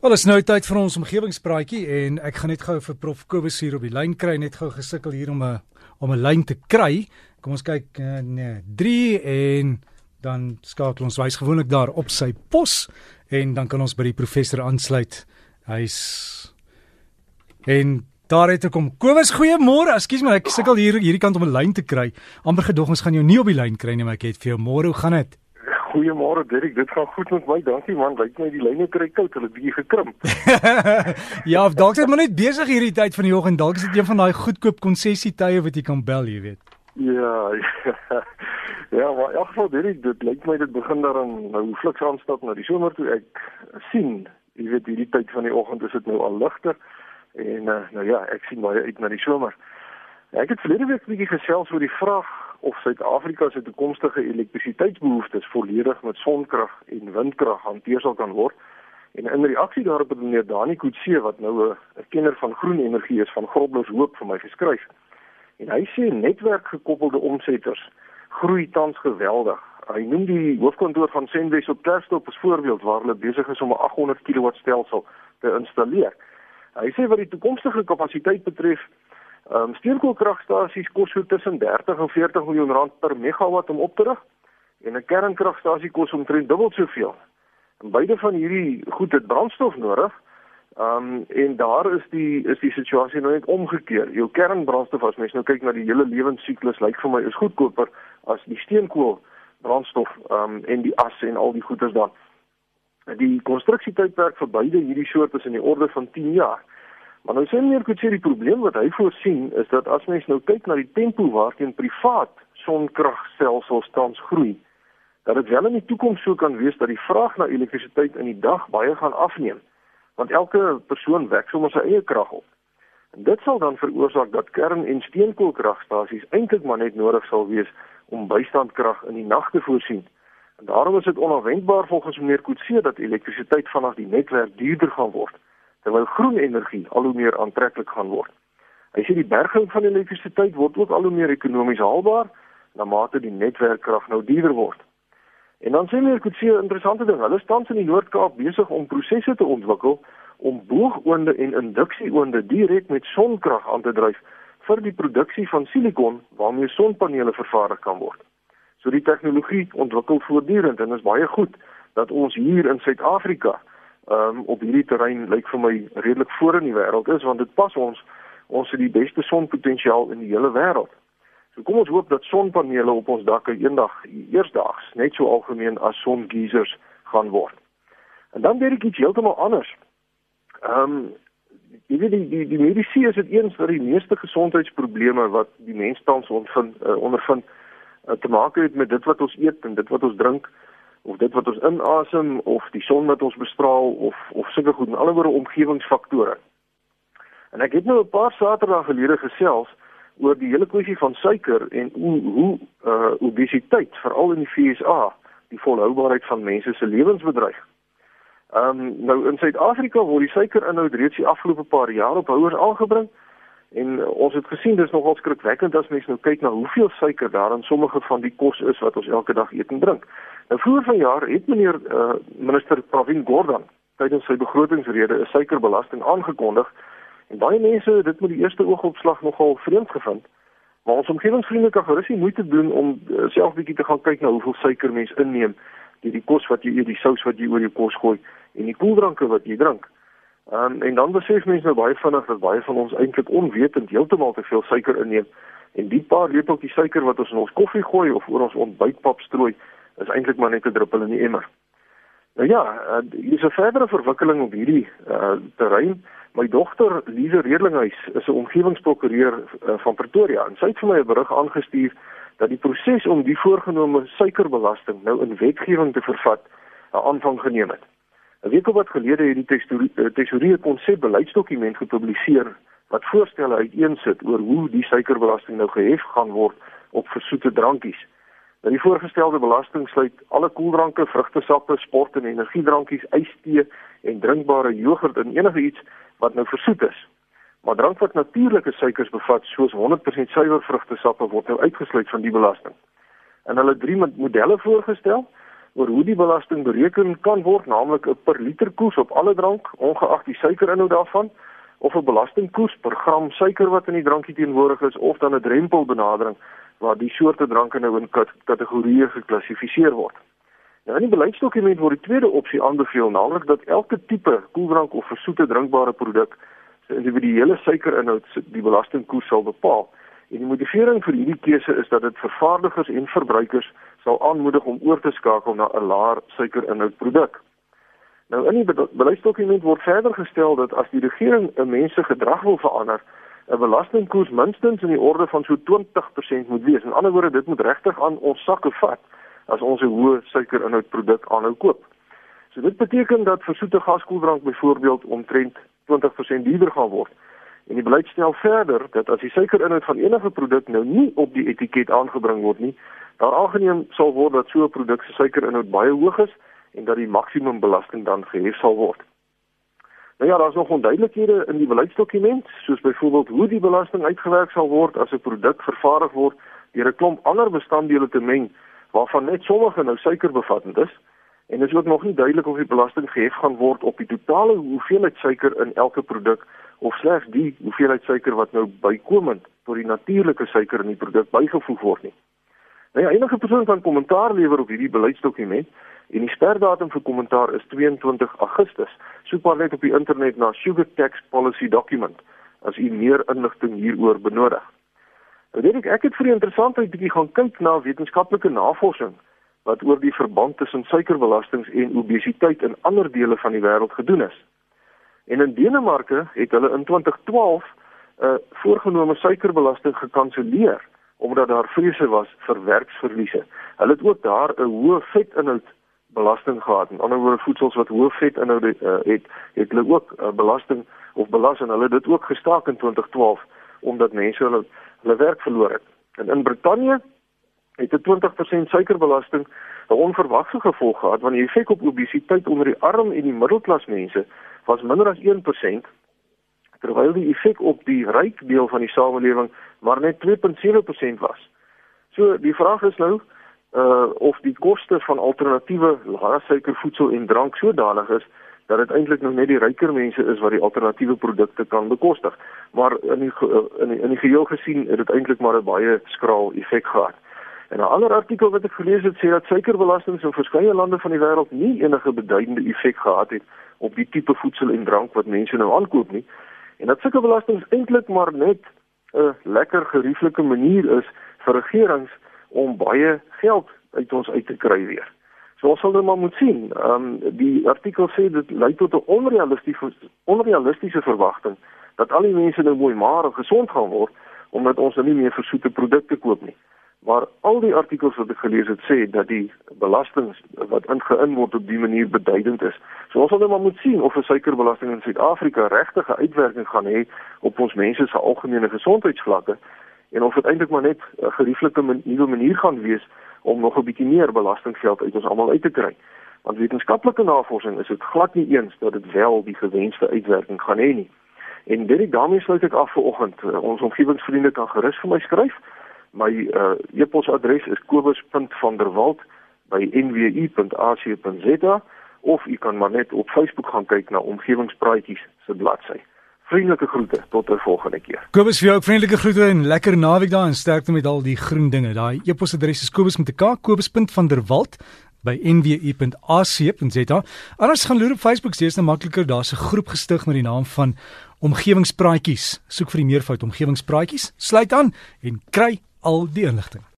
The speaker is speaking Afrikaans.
Wel, is nou tyd vir ons omgewingspraatjie en ek gaan net gou vir Prof Kobus hier op die lyn kry, net gou gesukkel hier om 'n om 'n lyn te kry. Kom ons kyk uh, nee, 3 en dan skakel ons wys gewoonlik daar op sy pos en dan kan ons by die professor aansluit. Hy's en daar het ek kom. Kobus, goeiemôre. Ekskuus my, ek sukkel hier hierdie kant om 'n lyn te kry. Amper gedog ons gaan jou nie op die lyn kry nie, maar ek het vir jou môre. Hoe gaan dit? Goeiemôre Dirk, dit gaan goed met my. Dankie man. Lyk my die lyne kry koud, hulle bietjie gekrimp. ja, dalk is dit maar net besig hierdie tyd van die oggend. Dalk is dit een van daai goedkoop konsessietye wat jy kan bel, jy weet. Ja. Ja, ja maar in elk geval Dirk, dit lyk my dit begin daarin nou fliks aanstap na die somer toe. Ek sien, jy weet hierdie tyd van die oggend is dit nou al ligter en uh, nou ja, ek sien baie uit na die somer. Ek het verlede week 'n bietjie gesels oor die vraag of Suid-Afrika se toekomstige elektrisiteitsbehoeftes volledig met sonkrag en windkrag hanteer sal kan word. En in reaksie daarop het meneer Dani Kutse wat nou 'n kenner van groen energie is van Groblos Hoop vir my geskryf. En hy sê netwerkgekoppelde omsetters groei tans geweldig. Hy noem die hoofkantoor van Senwes op Kerstop as voorbeeld waar hulle besig is om 'n 800 kW stelsel te installeer. Hy sê wat die toekomstige kapasiteit betref, Ehm um, steenkoolkragstasies kos so tussen 30 en 40 miljoen rand per megawatt om op te rig en 'n kernkragstasie kos omtrent dubbel soveel. En beide van hierdie goed het brandstof nodig. Ehm um, en daar is die is die situasie nou net omgekeer. Jou kernbrandstof as mens nou kyk na die hele lewensiklus lyk vir my is goedkoper as die steenkool brandstof ehm um, en die as en al die goeders dan. Die konstruksietydperk vir beide hierdie soorte is in die orde van 10 jaar. Maar nou sien meer goed sê die probleem wat hy voorsien is dat as mens nou kyk na die tempo waarteen privaat sonkragstelsels tans groei, dat dit wel in die toekoms sou kan wees dat die vraag na elektrisiteit in die dag baie gaan afneem, want elke persoon wek sommer sy eie krag op. En dit sal dan veroorsaak dat kern- en steenkoolkragstasies eintlik maar net nodig sal wees om bystandkrag in die nag te voorsien. En daarom is dit onverwendbaar volgens meneer Kutse dat elektrisiteit vanaf die netwerk duurder gaan word terwyl groen energie al hoe meer aantreklik gaan word. Hy sê die berging van elektrisiteit word ook al hoe meer ekonomies haalbaar na mate die netwerkkrag nou duurder word. En dan sien ek 'n baie interessante ding. Hulle staan in die Noord-Kaap besig om prosesse te ontwikkel om boogoonde en induksieoonde direk met sonkrag aan te dryf vir die produksie van silikon waarmee sonpanele vervaardig kan word. So die tegnologie ontwikkel voortdurend en is baie goed dat ons hier in Suid-Afrika um, op hierdie terrein lyk vir my redelik voor in die wêreld is want dit pas ons ons het die beste sonpotensiaal in die hele wêreld. So kom ons hoop dat sonpanele op ons dakke eendag eersdaags net so algemeen as songeisers gaan word. En dan weet ek iets heeltemal anders. Ehm um, jy weet die die, die medisy is dit eens vir die meeste gesondheidsprobleme wat die mens tans ondervind uh, ondervind uh, te maak het met dit wat ons eet en dit wat ons drink of dit wat ons inasem of die son wat ons bestraal of of sulke goed en alleoor omgewingsfaktore. En ek het nou 'n paar Saterdae gelede gesels oor die hele kwessie van suiker en hoe hoe uh obesiteit veral in die FSA die volhoubaarheid van mense se lewens bedreig. Ehm um, nou in Suid-Afrika word die suikerinhoud reeds die afgelope paar jaar op houers aangebring en uh, ons het gesien dis nogal skrikwekkend as mens nou kyk na hoeveel suiker daar in sommige van die kos is wat ons elke dag eet en drink. Nou voor vanjaar het meneer uh, minister Pravin Gordhan tydens sy begrotingsrede 'n suikerbelasting aangekondig en baie mense het dit met die eerste oogopslag nogal vreemd gevind. Maar ons omgewingsvriende kan gerus nie moeite doen om uh, self bietjie te gaan kyk na hoeveel suiker mense inneem deur die kos wat jy eet, die sous wat jy oor jou kos gooi en die koeldranke wat jy drink. Um, en dan besef mense nou baie vinnig dat baie van ons eintlik onwetend heeltemal te veel suiker inneem en die paar lepeltjie suiker wat ons in ons koffie gooi of oor ons ontbytpap strooi is eintlik maar net 'n druppel in die emmer. Nou ja, uh, hier is 'n verdere verwikkeling op hierdie uh, terrein. My dogter Lize Redlinghuis is 'n omgewingsprokureur uh, van Pretoria en sy het vir my 'n berig aangestuur dat die proses om die voorgenome suikerbelasting nou in wetgewing te vervat 'n aanvang geneem het. 'n Week of wat gelede het die tesourier konsepbeleidsdokument gepubliseer wat voorstelle uiteensit oor hoe die suikerbelasting nou gehef gaan word op versoete drankies. Nou die voorgestelde belasting sluit alle koeldranke, vrugtesappe, sport en energiedrankies, ystee en drinkbare jogurt en enige iets wat nou versoet is. Maar drank wat natuurlike suikers bevat, soos 100% suiwer vrugtesappe word nou uitgesluit van die belasting. En hulle drie modelle voorgestel. Oor hoe die belasting bereken kan word, naamlik 'n per liter koers op alle drank, ongeag die suikerinhoud daarvan, of 'n belastingkoers per gram suiker wat in die drankie teenwoordig is of dan 'n drempelbenadering waar die soorte dranke nou in kategorieë geklassifiseer word. Nou in die beleidsdokument word die tweede opsie aanbeveel, naamlik dat elke tipe koeldrank of versoete drinkbare produk se individuele suikerinhoud die belastingkoers sal bepaal. En die motivering vir hierdie keuse is dat dit vervaardigers en verbruikers sal aanmoedig om oor te skakel na 'n laer suikerinhoud produk. Nou in die beleidsdokument word verder gestel dat as die regering 'n mens se gedrag wil verander, 'n belastingkoers minstens in die orde van so 20% moet wees. In ander woorde, dit moet regtig aan ons sakke vat as ons 'n hoë suikerinhoud produk aanhou koop. So dit beteken dat vir soete gaskoeldrank byvoorbeeld omtrent 20% duurder gaan word. En die beleid stel verder dat as die suikerinhoud van enige produk nou nie op die etiket aangebring word nie, daar aangeneem sal word dat so 'n produk se suikerinhoud baie hoog is en dat die maksimum belasting dan gehef sal word. Nou ja, daar's nog onduidelikhede in die beleidsdokument, soos byvoorbeeld hoe die belasting uitgewerk sal word as 'n produk vervaardig word deur 'n klomp ander bestanddele te meng waarvan net sommige nou suikerbevattend is. En dit is ook nog nie duidelik of die belasting gehef gaan word op die totale hoeveelheid suiker in elke produk of slegs die hoeveelheid suiker wat nou bykomend tot die natuurlike suiker in die produk bygevoeg word nie. Nou ja, enige persoon kan kommentaar lewer op hierdie beleidsdokument En die sperdatum vir kommentaar is 22 Augustus. Soek maar net op die internet na Sugar Tax Policy Document as u meer inligting hieroor benodig. Nou weet ek ek het vir die interessantheid bietjie gaan kyk na wetenskaplike navorsing wat oor die verband tussen suikerbelastings en obesiteit in ander dele van die wêreld gedoen is. En in Denemarke het hulle in 2012 'n uh, voorgenome suikerbelasting gekanselleer omdat daar vrese was vir werksverliese. Hulle het ook daar 'n hoë vetinhoud belasting gehad. In ander woorde voedsels wat hoë vetinhoude uh, het, het hulle ook uh, belasting of belas en hulle het dit ook gestaak in 2012 omdat mense hulle hulle werk verloor het. En in Brittanje het 'n 20% suikerbelasting 'n onverwagse gevolg gehad want die effek op obesiteit onder die arm en die middelklas mense was minder as 1% terwyl die effek op die ryk deel van die samelewing maar net 2.7% was. So die vraag is nou uh of die koste van alternatiewe lae suiker voedsel en drank sodanig is dat dit eintlik nog net die ryker mense is wat die alternatiewe produkte kan bekostig. Maar in die uh, in die, in die geheel gesien het dit eintlik maar 'n baie skraal effek gehad. En 'n ander artikel wat ek gelees het sê dat suikerbelastings in verskeie lande van die wêreld nie enige beduidende effek gehad het op die tipe voedsel en drank wat mense nou aankoop nie. En dat suikerbelastings eintlik maar net 'n lekker gerieflike manier is vir regerings om baie geld uit ons uit te kry weer. So ons sal net maar moet sien. Ehm um, die artikel sê dit lei tot 'n onrealistiese onrealistiese verwagting dat al die mense nou mooi maar en gesond gaan word omdat ons nou nie meer versoete produkte koop nie. Maar al die artikels wat ek gelees het sê dat die belastings wat ingein word op die manier beduidend is. So ons sal net maar moet sien of 'n suikerbelasting in Suid-Afrika regtig 'n uitwerking gaan hê op ons mense se algemene gesondheidsvlakke en of dit eintlik maar net 'n gerieflike nuwe manier gaan wees om nog 'n bietjie meer belastinggeld uit ons almal uit te kry. Want wetenskaplike navorsing is dit glad nie eens dat dit wel die gewenste uitwerking gaan hê nie. En dit daarmee sluit ek af vir oggend. Uh, ons omgewingsvriende kan gerus vir my skryf. My uh, e-posadres is kobus.vanderwalt@nwu.ac.za of u kan maar net op Facebook gaan kyk na omgewingspraatjies se bladsy. Vriendelike groete tot 'n volgende keer. Kobus vir jou ook vriendelike groete en lekker naweek daar en sterkte met al die groen dinge. Daai e-posadres is kobus met 'n k kobus.vanderwalt by nwu.ac.za. Anders gaan loer op Facebook, dis nou makliker. Daar's 'n groep gestig met die naam van Omgewingspraatjies. Soek vir die meervoud Omgewingspraatjies. Sluit aan en kry al die inligting.